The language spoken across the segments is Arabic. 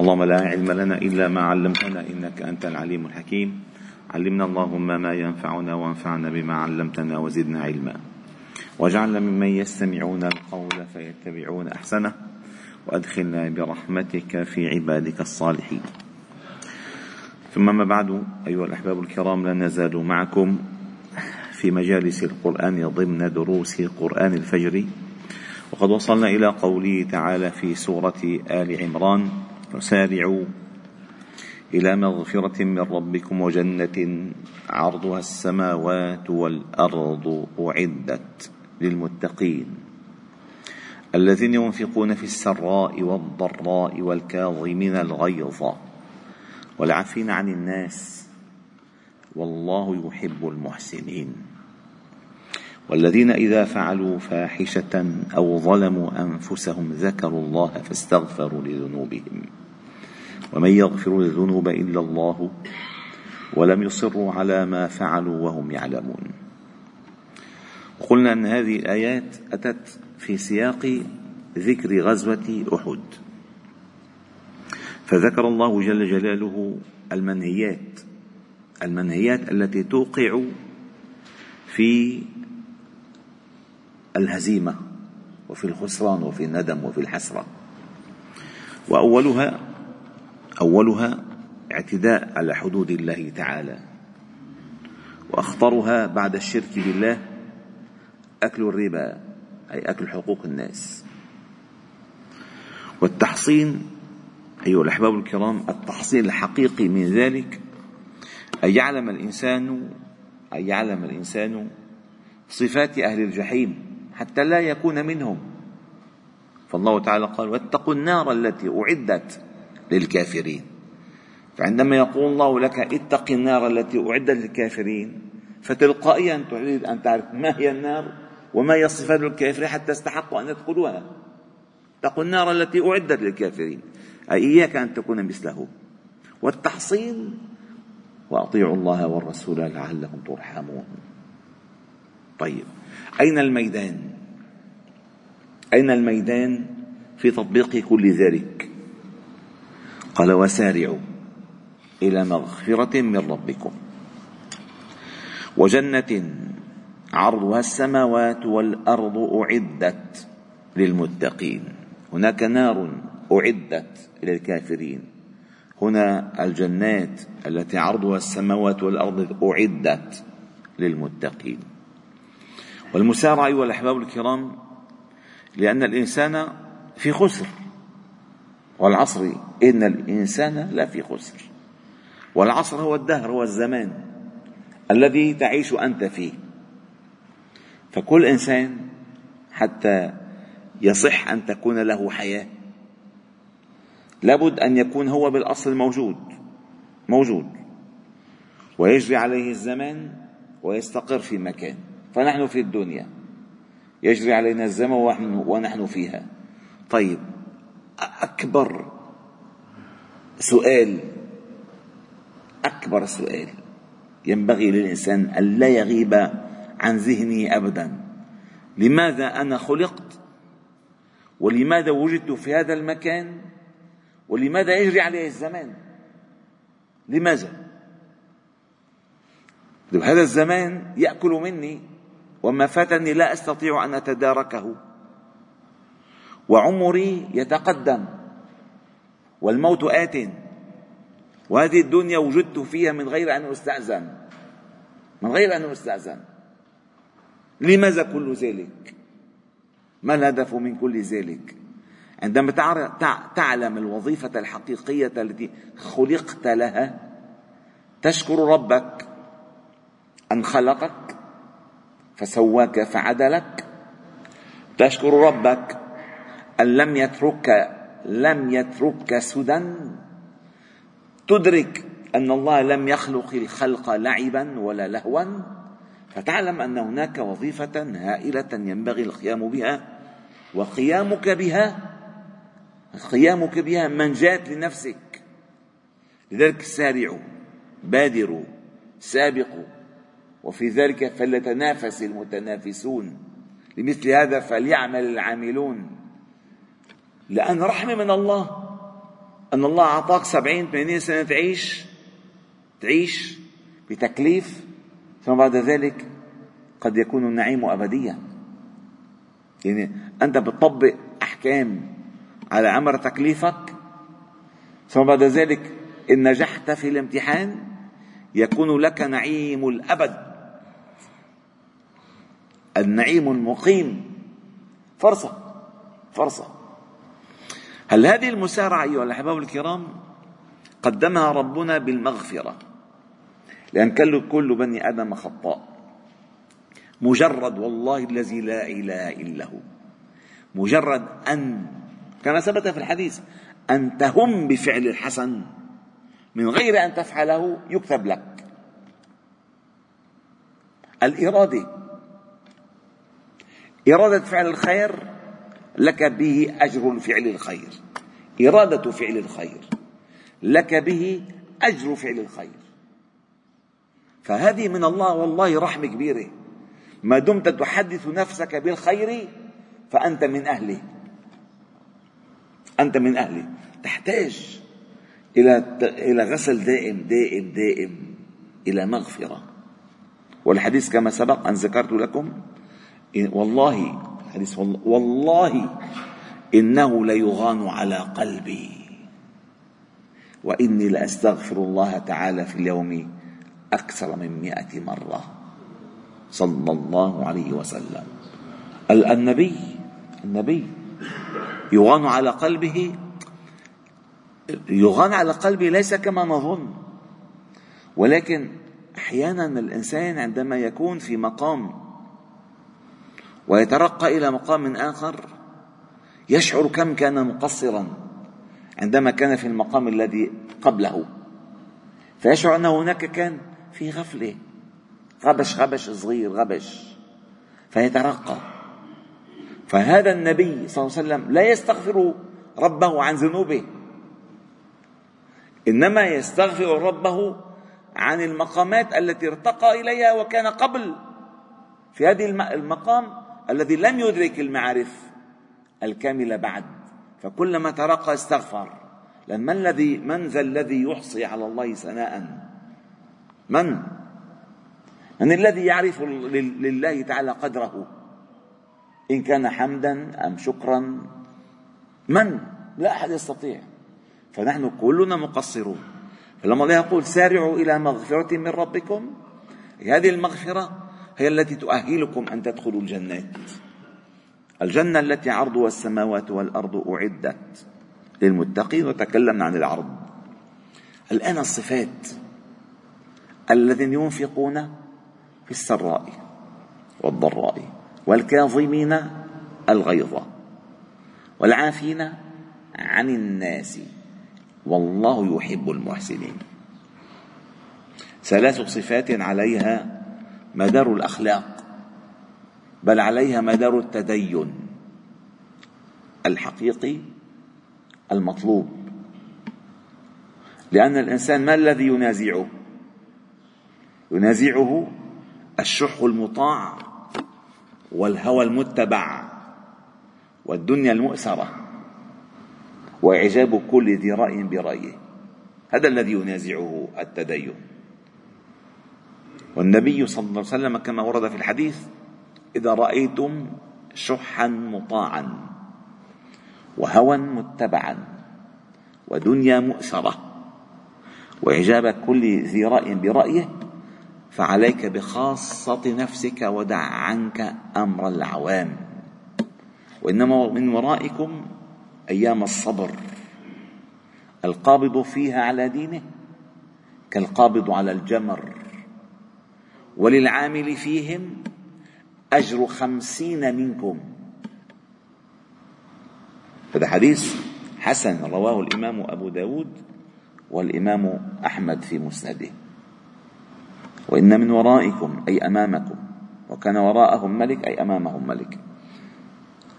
اللهم لا علم لنا إلا ما علمتنا إنك أنت العليم الحكيم. علمنا اللهم ما ينفعنا وانفعنا بما علمتنا وزدنا علما. واجعلنا ممن يستمعون القول فيتبعون أحسنه. وأدخلنا برحمتك في عبادك الصالحين. ثم ما بعد أيها الأحباب الكرام لا نزال معكم في مجالس القرآن ضمن دروس قرآن الفجر. وقد وصلنا إلى قوله تعالى في سورة آل عمران وسارعوا إلى مغفرة من ربكم وجنة عرضها السماوات والأرض أعدت للمتقين الذين ينفقون في السراء والضراء والكاظمين الغيظ والعافين عن الناس والله يحب المحسنين والذين إذا فعلوا فاحشة أو ظلموا أنفسهم ذكروا الله فاستغفروا لذنوبهم ومن يغفر الذنوب إلا الله ولم يصروا على ما فعلوا وهم يعلمون. قلنا أن هذه الآيات أتت في سياق ذكر غزوة أحد. فذكر الله جل جلاله المنهيات المنهيات التي توقع في الهزيمة وفي الخسران وفي الندم وفي الحسرة. وأولها أولها اعتداء على حدود الله تعالى وأخطرها بعد الشرك بالله أكل الربا أي أكل حقوق الناس. والتحصين أيها الأحباب الكرام التحصين الحقيقي من ذلك أن يعلم الإنسان أن يعلم الإنسان صفات أهل الجحيم حتى لا يكون منهم. فالله تعالى قال واتقوا النار التي أعدت للكافرين. فعندما يقول الله لك اتق النار التي أعدت للكافرين فتلقائيا تريد أن تعرف ما هي النار وما هي صفات الكافرين حتى استحقوا أن يدخلوها. اتقوا النار التي أعدت للكافرين. أي إياك أن تكون مثله. والتحصين وأطيعوا الله والرسول لعلكم ترحمون. طيب أين الميدان؟ أين الميدان في تطبيق كل ذلك؟ قال وسارعوا إلى مغفرة من ربكم. وجنة عرضها السماوات والأرض أعدت للمتقين. هناك نار أعدت إلى الكافرين هنا الجنات التي عرضها السماوات والأرض أعدت للمتقين. والمسارعة أيها الأحباب الكرام لأن الإنسان في خسر. والعصر إن الإنسان لفي خسر. والعصر هو الدهر هو الزمان الذي تعيش أنت فيه. فكل إنسان حتى يصح أن تكون له حياة لابد أن يكون هو بالأصل موجود موجود. ويجري عليه الزمان ويستقر في مكان. فنحن في الدنيا يجري علينا الزمن ونحن فيها. طيب أكبر سؤال أكبر سؤال ينبغي للإنسان أن لا يغيب عن ذهنه أبدا. لماذا أنا خلقت؟ ولماذا وجدت في هذا المكان؟ ولماذا يجري عليه الزمان؟ لماذا؟ هذا الزمان يأكل مني وما فاتني لا أستطيع أن أتداركه. وعمري يتقدم. والموت آت. وهذه الدنيا وجدت فيها من غير أن أستأذن. من غير أن أستأذن. لماذا كل ذلك؟ ما الهدف من كل ذلك؟ عندما تعلم الوظيفة الحقيقية التي خلقت لها تشكر ربك أن خلقك فسواك فعدلك. تشكر ربك أن لم يتركك لم يتركك سدى. تدرك أن الله لم يخلق الخلق لعبا ولا لهوا. فتعلم أن هناك وظيفة هائلة ينبغي القيام بها وقيامك بها قيامك بها منجاة لنفسك. لذلك سارعوا بادروا سابقوا. وفي ذلك فليتنافس المتنافسون. لمثل هذا فليعمل العاملون. لأن رحمة من الله. أن الله أعطاك سبعين ثمانين سنة تعيش تعيش بتكليف ثم بعد ذلك قد يكون النعيم أبديا. يعني أنت بتطبق أحكام على عمر تكليفك ثم بعد ذلك إن نجحت في الامتحان يكون لك نعيم الأبد. النعيم المقيم. فرصة فرصة. هل هذه المسارعة أيها الأحباب الكرام قدمها ربنا بالمغفرة؟ لأن كل بني آدم خطاء. مجرد والله الذي لا إله إلا هو. مجرد أن كما ثبت في الحديث أن تهم بفعل الحسن. من غير أن تفعله يكتب لك. الإرادة. إرادة فعل الخير لك به أجر فعل الخير. إرادة فعل الخير. لك به أجر فعل الخير. فهذه من الله والله رحمة كبيرة. ما دمت تحدث نفسك بالخير فأنت من أهله. أنت من أهله. تحتاج إلى إلى غسل دائم دائم دائم إلى مغفرة. والحديث كما سبق أن ذكرت لكم والله حديث والله إنه ليغان على قلبي. وإني لأستغفر الله تعالى في اليوم أكثر من مئة مرة. صلى الله عليه وسلم. النبي النبي يغان على قلبه. يغان على قلبه ليس كما نظن ولكن أحيانا الإنسان عندما يكون في مقام ويترقى إلى مقام آخر. يشعر كم كان مقصرا عندما كان في المقام الذي قبله. فيشعر أن هناك كان في غفلة. غبش غبش صغير غبش. فيترقى. فهذا النبي صلى الله عليه وسلم لا يستغفر ربه عن ذنوبه. إنما يستغفر ربه عن المقامات التي ارتقى إليها وكان قبل. في هذه المقام الذي لم يدرك المعارف الكامله بعد. فكلما ترقى استغفر. لأن من الذي من ذا الذي يحصي على الله ثناء؟ من؟ من الذي يعرف لله تعالى قدره؟ إن كان حمدا أم شكرا. من؟ لا أحد يستطيع. فنحن كلنا مقصرون. فلما الله يقول سارعوا إلى مغفرة من ربكم هذه المغفرة هي التي تؤهلكم أن تدخلوا الجنات. الجنة التي عرضها السماوات والأرض أعدت للمتقين وتكلمنا عن العرض. الآن الصفات الذين ينفقون في السراء والضراء والكاظمين الغيظ والعافين عن الناس. والله يحب المحسنين. ثلاث صفات عليها مدار الأخلاق بل عليها مدار التدين الحقيقي المطلوب. لأن الإنسان ما الذي ينازعه؟ ينازعه الشح المطاع والهوى المتبع والدنيا المؤثره وإعجاب كل ذي راي برأيه. هذا الذي ينازعه التدين. والنبي صلى الله عليه وسلم كما ورد في الحديث إذا رأيتم شحا مطاعا وهوى متبعا ودنيا مؤثره وإعجاب كل ذي رأي برأيه فعليك بخاصة نفسك ودع عنك أمر العوام. وإنما من ورائكم أيام الصبر القابض فيها على دينه كالقابض على الجمر. وللعامل فيهم أجر خمسين منكم. هذا حديث حسن رواه الإمام أبو داود والإمام أحمد في مسنده. وإن من ورائكم أي أمامكم وكان وراءهم ملك أي أمامهم ملك.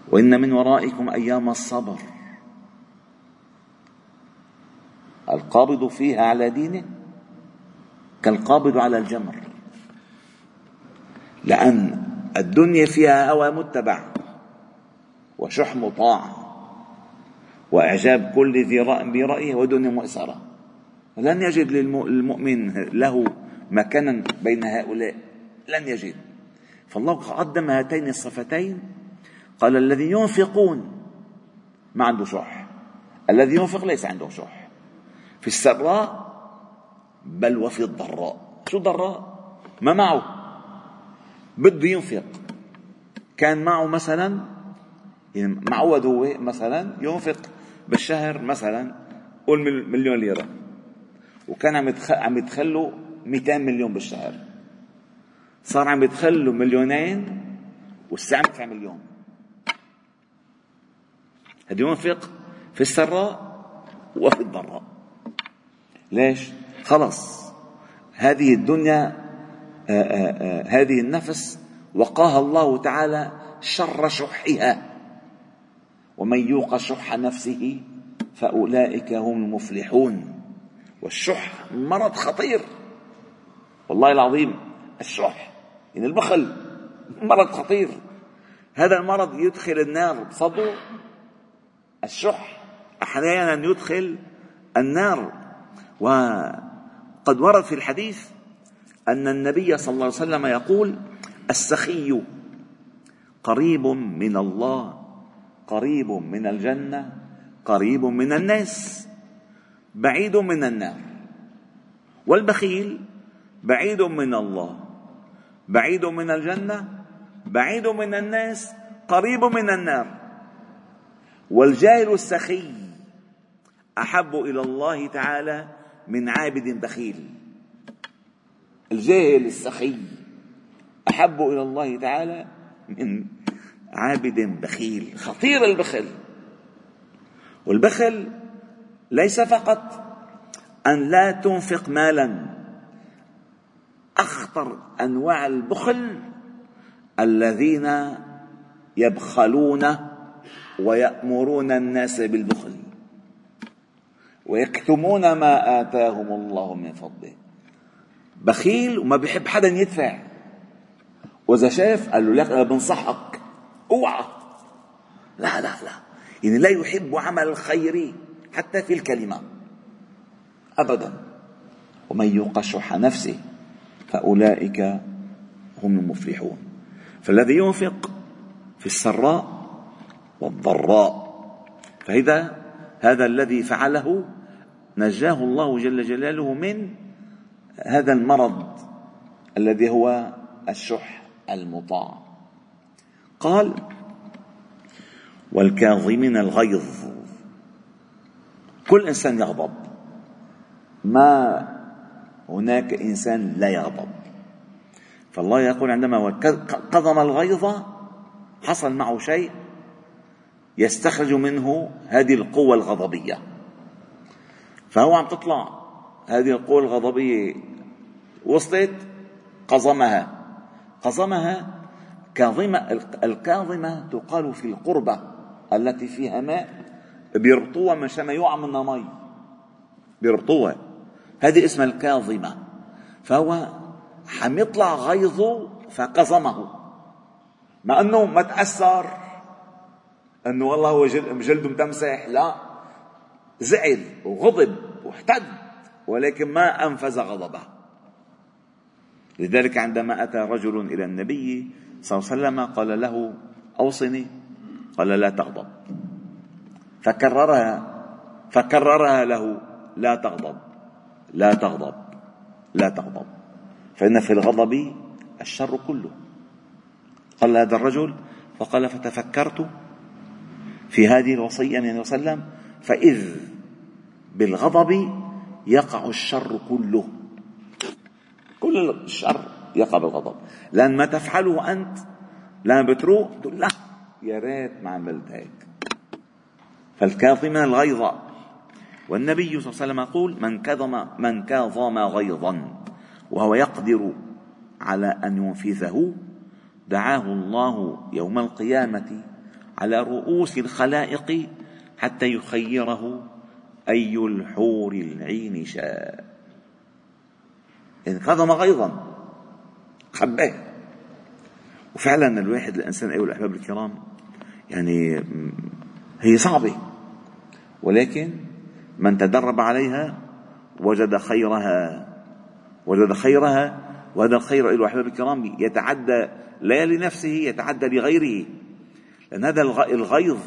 وإن من ورائكم أيام الصبر. القابض فيها على دينه كالقابض على الجمر. لأن الدنيا فيها هوى متبع وشح مطاع وإعجاب كل ذي رأي برأيه ودنيا مؤسرة. لن يجد للمؤمن له مكانا بين هؤلاء. لن يجد. فالله قدم هاتين الصفتين. قال الذي ينفقون ما عنده شح. الذي ينفق ليس عنده شح. في السراء بل وفي الضراء. شو الضراء ما معه. بده ينفق. كان معه مثلا يعني معود هو مثلا ينفق بالشهر مثلا قول مليون ليرة. وكان عم عم يدخل 200 مليون بالشهر. صار عم يدخل مليونين والساعة مدفع مليون. هذا ينفق في السراء وفي الضراء. ليش؟ خلص. هذه الدنيا هذه النفس وقاها الله تعالى شر شحها. ومن يوق شح نفسه فأولئك هم المفلحون. والشح مرض خطير. والله العظيم الشح يعني البخل مرض خطير. هذا المرض يدخل النار بصدره الشح أحيانا يدخل النار. وقد ورد في الحديث أن النبي صلى الله عليه وسلم يقول السخي قريب من الله قريب من الجنة قريب من الناس بعيد من النار. والبخيل بعيد من الله بعيد من الجنة بعيد من الناس قريب من النار. والجاهل السخي أحب إلى الله تعالى من عابد بخيل. الجاهل السخي أحب إلى الله تعالى من عابد بخيل خطير البخل. والبخل ليس فقط أن لا تنفق مالا أخطر أنواع البخل الذين يبخلون ويأمرون الناس بالبخل ويكتمون ما آتاهم الله من فضله. بخيل وما بيحب حدا يدفع. وإذا شاف قال له لك أنا بنصحك أوعى. لا لا لا. يعني لا يحب عمل الخير حتى في الكلمة. أبدا. ومن يوق شح نفسه فأولئك هم المفلحون. فالذي ينفق في السراء والضراء. فإذا هذا الذي فعله نجاه الله جل جلاله من هذا المرض الذي هو الشح المطاع. قال والكاظمين الغيظ. كل إنسان يغضب. ما هناك إنسان لا يغضب. فالله يقول عندما قضم الغيظ حصل معه شيء يستخرج منه هذه القوة الغضبية. فهو عم تطلع. هذه القوة الغضبية وصلت قضمها قضمها كاظمة الكاظمة تقال في القربة التي فيها ماء بيربطوها مشان ما يوقع منها مي بيربطوها هذه اسمها الكاظمة. فهو حميطلع غيظه فقزمه. مع أنه ما تأثر أنه والله هو جلده متمسح لا. زعل وغضب واحتد. ولكن ما أنفذ غضبه. لذلك عندما أتى رجل إلى النبي صلى الله عليه وسلم قال له أوصني قال لا تغضب. فكررها فكررها له لا تغضب لا تغضب لا تغضب. فإن في الغضب الشر كله. قال هذا الرجل فقال فتفكرت في هذه الوصية من وسلم فإذ بالغضب يقع الشر كله. كل الشر يقع بالغضب. لأن ما تفعله أنت لما بتروح تقول لا يا ريت ما عملت هيك. فالكاظم الغيظ والنبي صلى الله عليه وسلم يقول من كظم من كاظم غيظا. وهو يقدر على أن ينفذه. دعاه الله يوم القيامة على رؤوس الخلائق حتى يخيره. أي الحور العين شاء. انكظم غيظا. خباه وفعلا الواحد الإنسان أيها الأحباب الكرام يعني هي صعبة. ولكن من تدرب عليها وجد خيرها. وجد خيرها وهذا الخير أيها الأحباب الكرام يتعدى لا لنفسه يتعدى لغيره. لأن هذا الغيظ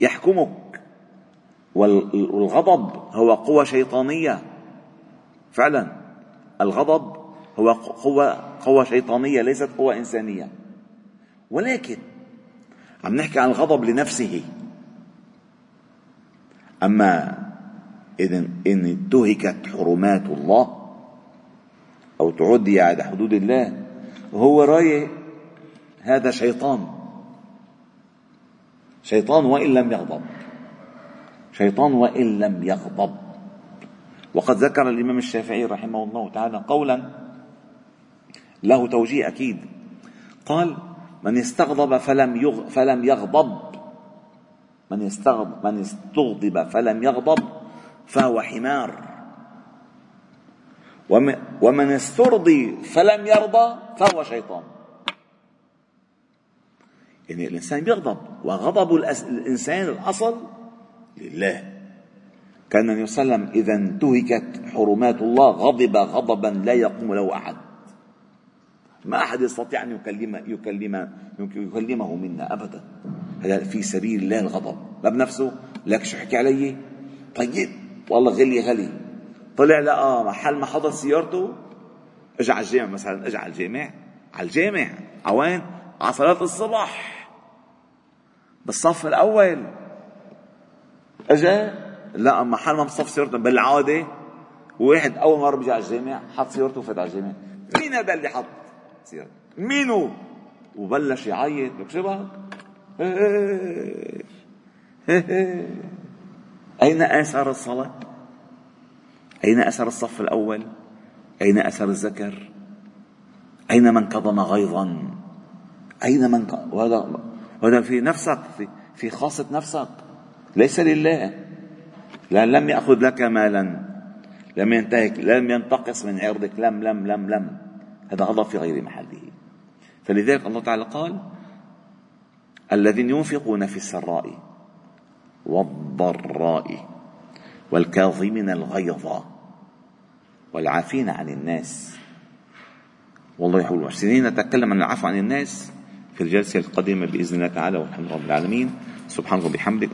يحكمك والغضب هو قوة شيطانية. فعلا الغضب هو قوة قوة شيطانية ليست قوة إنسانية. ولكن عم نحكي عن الغضب لنفسه. أما إذا إن انتهكت حرمات الله أو تعدي على حدود الله وهو رايح هذا شيطان. شيطان وإن لم يغضب. شيطان وإن لم يغضب. وقد ذكر الإمام الشافعي رحمه الله تعالى قولا له توجيه أكيد. قال من استغضب فلم فلم يغضب. من استغضب من استغضب فلم يغضب فهو حمار. ومن استرضي فلم يرضى فهو شيطان. يعني الإنسان بيغضب وغضب الإنسان الأصل لله. كان النبي صلى الله عليه وسلم إذا انتهكت حرمات الله غضب غضبا لا يقوم له أحد. ما أحد يستطيع أن يكلم يكلم يكلمه منا أبدا. هذا في سبيل الله الغضب. لا بنفسه لك شو حكي علي؟ طيب والله غلي غلي. طلع لقى محل ما حضر سيارته. اجى على الجامع مثلا اجى على الجامع. على الجامع عوين على صلاة الصبح بالصف الأول. اجى لقى محل ما مصف سيارته بالعادة واحد أول مرة بيجي على الجامع حط سيارته وفات على الجامع. مين هذا اللي حط سيارته مينو؟ وبلش يعيط لك شو بك أين آثار الصلاة؟ أين أثر الصف الأول؟ أين أثر الذكر؟ أين من كظم غيظا؟ أين من. وهذا وهذا في نفسك في في خاصة نفسك. ليس لله. لا لم يأخذ لك مالا. لم ينتهك لم ينتقص من عرضك. لم لم لم لم. هذا غضب في غير محله. فلذلك الله تعالى قال الذين ينفقون في السراء والضراء والكاظمين الغيظ والعافين عن الناس. والله يحول المحسنين نتكلم عن العفو عن الناس في الجلسة القادمة بإذن الله تعالى والحمد لله رب العالمين. سبحانك وبحمدك.